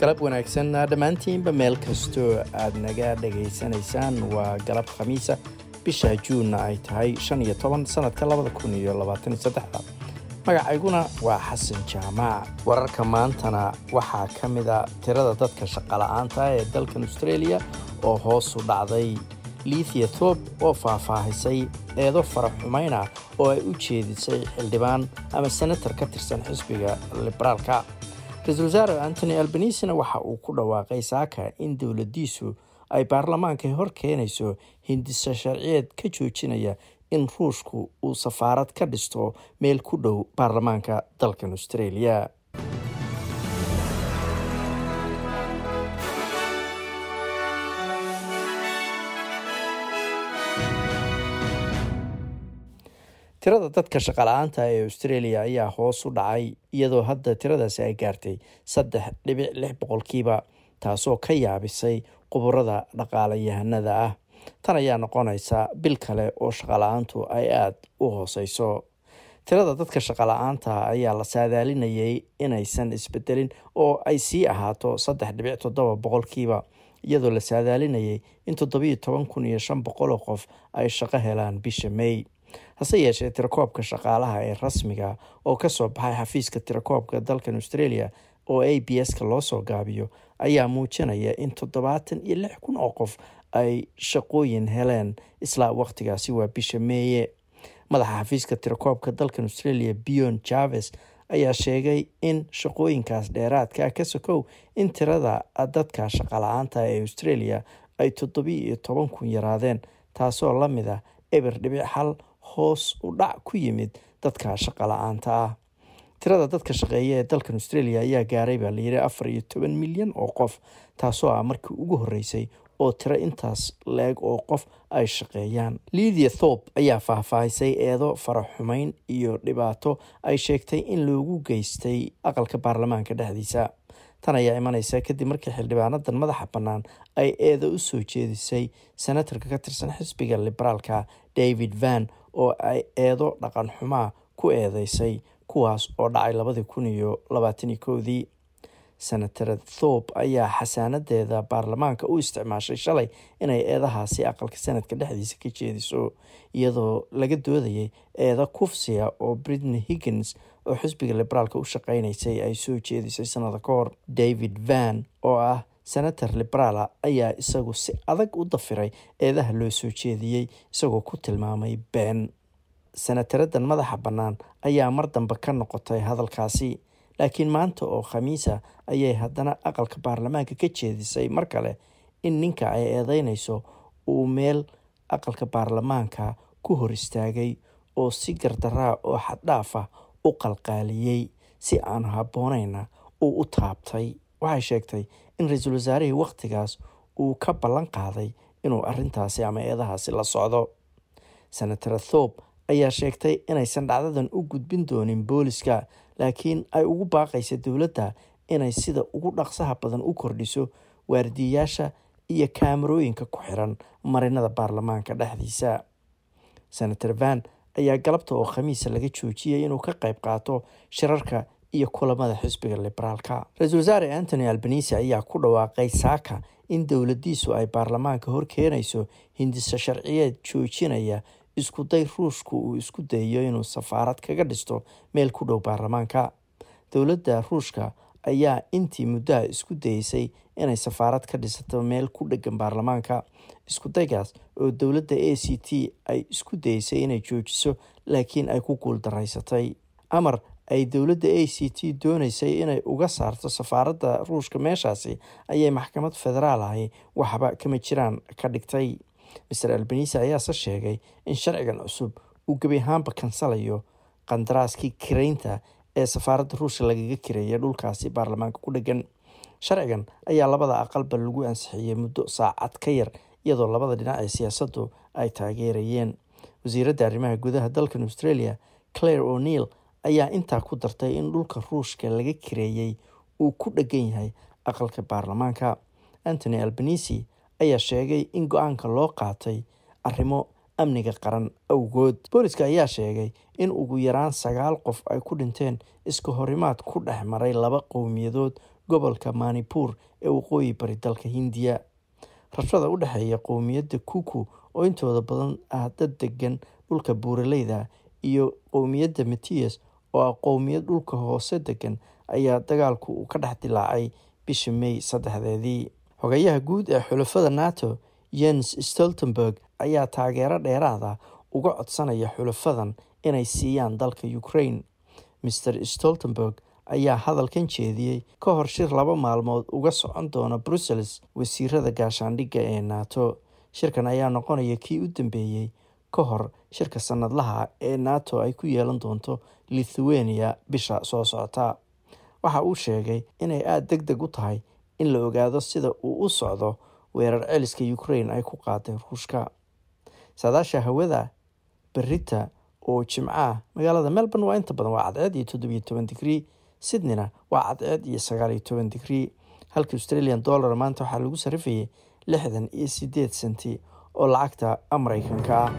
galab wanaagsan dhammaantiinba meel kastoo aad naga dhegaysanaysaan waa galab khamiisa. Bisha juunna ay tahay shan iyo toban sannadka labada kun iyo labaatan saddexda. Magacayguna waa xasan jaamaac wararka maantana waxaa ka mid a tirada dadka shaqola'aanta ee dalkan australia oo hoosu dhacday. Liithia thoob oo faahfaahisay eedo fara xumayn ah oo ay u jeedisay xildhibaan ama senatar ka tirsan xisbiga liberaalka ra'iisul wasaare antony albanisina waxa uu ku dhawaaqay saaka in dowladdiisu ay baarlamaanka hor keenayso hindisa sharciyeed ka joojinaya in ruushku uu safaarad ka dhisto meel ku dhow baarlamaanka dalkan australia tirada dadka shaqala-aanta ee australia ayaa hoos u dhacay iyadoo hadda tiradaasi ay gaartay saddex dhibic lix boqolkiiba taasoo ka yaabisay quburada dhaqaalayahanada ah. Tan ayaa noqonaysa bil kale oo shaqala-aantu ay aada u hooseyso tirada dadka shaqala-aanta ayaa la saadaalinayay inaysan isbedelin oo ay sii ahaato saddex dhibic toddoba boqolkiiba iyadoo la saadaalinayay in toddobiyo toban kun iyo shan boqol oo qof ay shaqo helaan bisha may hase yeeshee tirakoobka shaqaalaha ee rasmiga oo ka soo baxay xafiiska tirakoobka dalkan australia oo a b s-ka loo soo gaabiyo ayaa muujinaya in toddobaatan iyo lix kun oo qof ay shaqooyin heleen islaa waqtigaasi waa bisha meeye. Madaxa xafiiska tirakoobka dalkan australia bion javes ayaa sheegay in shaqooyinkaas dheeraadka ka sokow in tirada dadka shaqala-aanta ee australia ay toddobiyo iyo toban kun yaraadeen taasoo la mid ah eber dhibic hal hoos u dhac ku yimid dadka shaqala-aanta ah. Tirada dadka shaqeeya ee dalkan australia ayaa gaaray baa layidhi afar iyo toban milyan oo qof taasoo ah markii ugu horreysay oo tiro intaas leeg oo qof ay shaqeeyaan. Lidia thorp ayaa faahfaahisay eedo faraxumeyn iyo dhibaato ay sheegtay in loogu geystay aqalka baarlamaanka dhexdiisa. Tan ayaa imaneysa kadib markii xildhibaanadan madaxa bannaan ay eedo u soo jeedisay senatarka ka tirsan xisbiga liberaalka david van oo ay eedo dhaqan xumaa ku eedeysay kuwaas oo dhacay labadii kun iyo labaataniyo kowdii senatar thorp ayaa xasaanadeeda baarlamaanka u isticmaashay shalay inay eedahaasi aqalka sanadka dhexdiisa ka jeediso iyadoo laga doodayay eedo kufsiya oo britney higgins oo xisbiga liberaalka u shaqeynaysay ay soo jeedisay sanada ka hor. David van oo ah senator liberaala ayaa isagu si adag u dafiray eedaha loo soo jeediyey isagoo ku tilmaamay been senataradan madaxa bannaan ayaa mar dambe ka noqotay hadalkaasi laakiin maanta oo khamiisa ayay haddana aqalka baarlamaanka ka jeedisay mar kale in ninka ay eedeynayso uu meel aqalka baarlamaanka ku hor istaagay oo si gardaraa oo xaddhaaf ah u qalqaaliyey si aan habboonayna uu u taabtay. Waxay sheegtay in ra'iisul wasaarihii wakhtigaas uu ka ballan qaaday inuu arrintaasi ama eedahaasi la socdo. Senator thorp ayaa sheegtay inaysan dhacdadan u gudbin doonin booliska laakiin ay ugu baaqaysa dowladda inay sida ugu dhaqsaha badan u kordhiso waardiyayaasha iyo kaamarooyinka ku xiran marinada baarlamaanka dhexdiisa. Senator van ayaa galabta oo khamiisa laga joojiyay inuu ka qayb qaato shirarka iyo kulamada xisbiga liberaalka. Ra'iisul wasaare antony albanisi ayaa ku dhawaaqay saaka in dowladdiisu ay baarlamaanka hor keenayso hindisa sharciyeed joojinaya iskuday ruushku uu isku dayayo inuu safaarad kaga dhisto meel ku dhow baarlamaanka. Dowladda ruushka ayaa intii muddaha isku dayeysay inay safaarad ka dhisato meel ku dhegan baarlamaanka. Iskudaygaas oo dowladda a c t ay isku dayeysay inay joojiso laakiin ay ku guuldaraysatay amar ay dowladda a c t dooneysay inay uga saarto safaaradda ruushka meeshaasi ayay maxkamad federaal ahi waxba kama jiraan ka dhigtay. Master albanisi ayaase sheegay in sharcigan cusub uu gebi ahaanba kansalayo qandaraaskii kiraynta ee safaaradda ruushka lagaga kireeyay dhulkaasi baarlamaanka ku dhegan. Sharcigan ayaa labada aqalba lagu ansixiyey muddo saacad ka yar iyadoo labada dhinac ee siyaasaddu ay taageerayeen. Wasiiradda arrimaha gudaha dalkan australia claire o'neil ayaa intaa ku dartay in dhulka ruushka laga kireeyey uu ku dhegan yahay aqalka baarlamaanka. Antony albanisi ayaa sheegay in go'aanka loo qaatay arrimo amniga qaran awgood. Booliska ayaa sheegay in ugu yaraan sagaal qof ay ku dhinteen iska horimaad ku dhex maray laba qowmiyadood gobolka manipur ee waqooyi bari dalka hindiya. Rabshada u dhexeeya qowmiyadda kuku oo intooda badan ah dad degan dhulka buuraleyda iyo qowmiyadda matias oo ah qowmiyad dhulka hoose degan ayaa dagaalku uu ka dhex dilaacay bishii may saddexdeedii. Xogayaha guud ee xulafada nato jens stoltenberg ayaa taageero dheeraada uga codsanaya xulafadan inay siiyaan dalka ukraine. Maer stoltenberg ayaa hadalkan jeediyey ka hor shir laba maalmood uga socon doona brussels wasiirada gaashaandhigga ee nato. Shirkan ayaa noqonaya kii u dambeeyey ka hor shirka sanadlaha ee nato ay ku yeelan doonto lithuania bisha soo socota. Waxa uu sheegay inay aada deg deg u tahay in la ogaado sida uu u socdo weerar celiska ukraine ay ku qaaday ruushka. Saadaasha hawada berita oo jimco ah magaalada melbourne waa inta badan waa cadceed iyo toddobiyo toban digrii sydneyna waa cadceed iyo sagaaliyo toban digrii halka australian dollar maanta waxaa lagu sarifayay lixdan iyo sideed senti oo lacagta mareykanka ah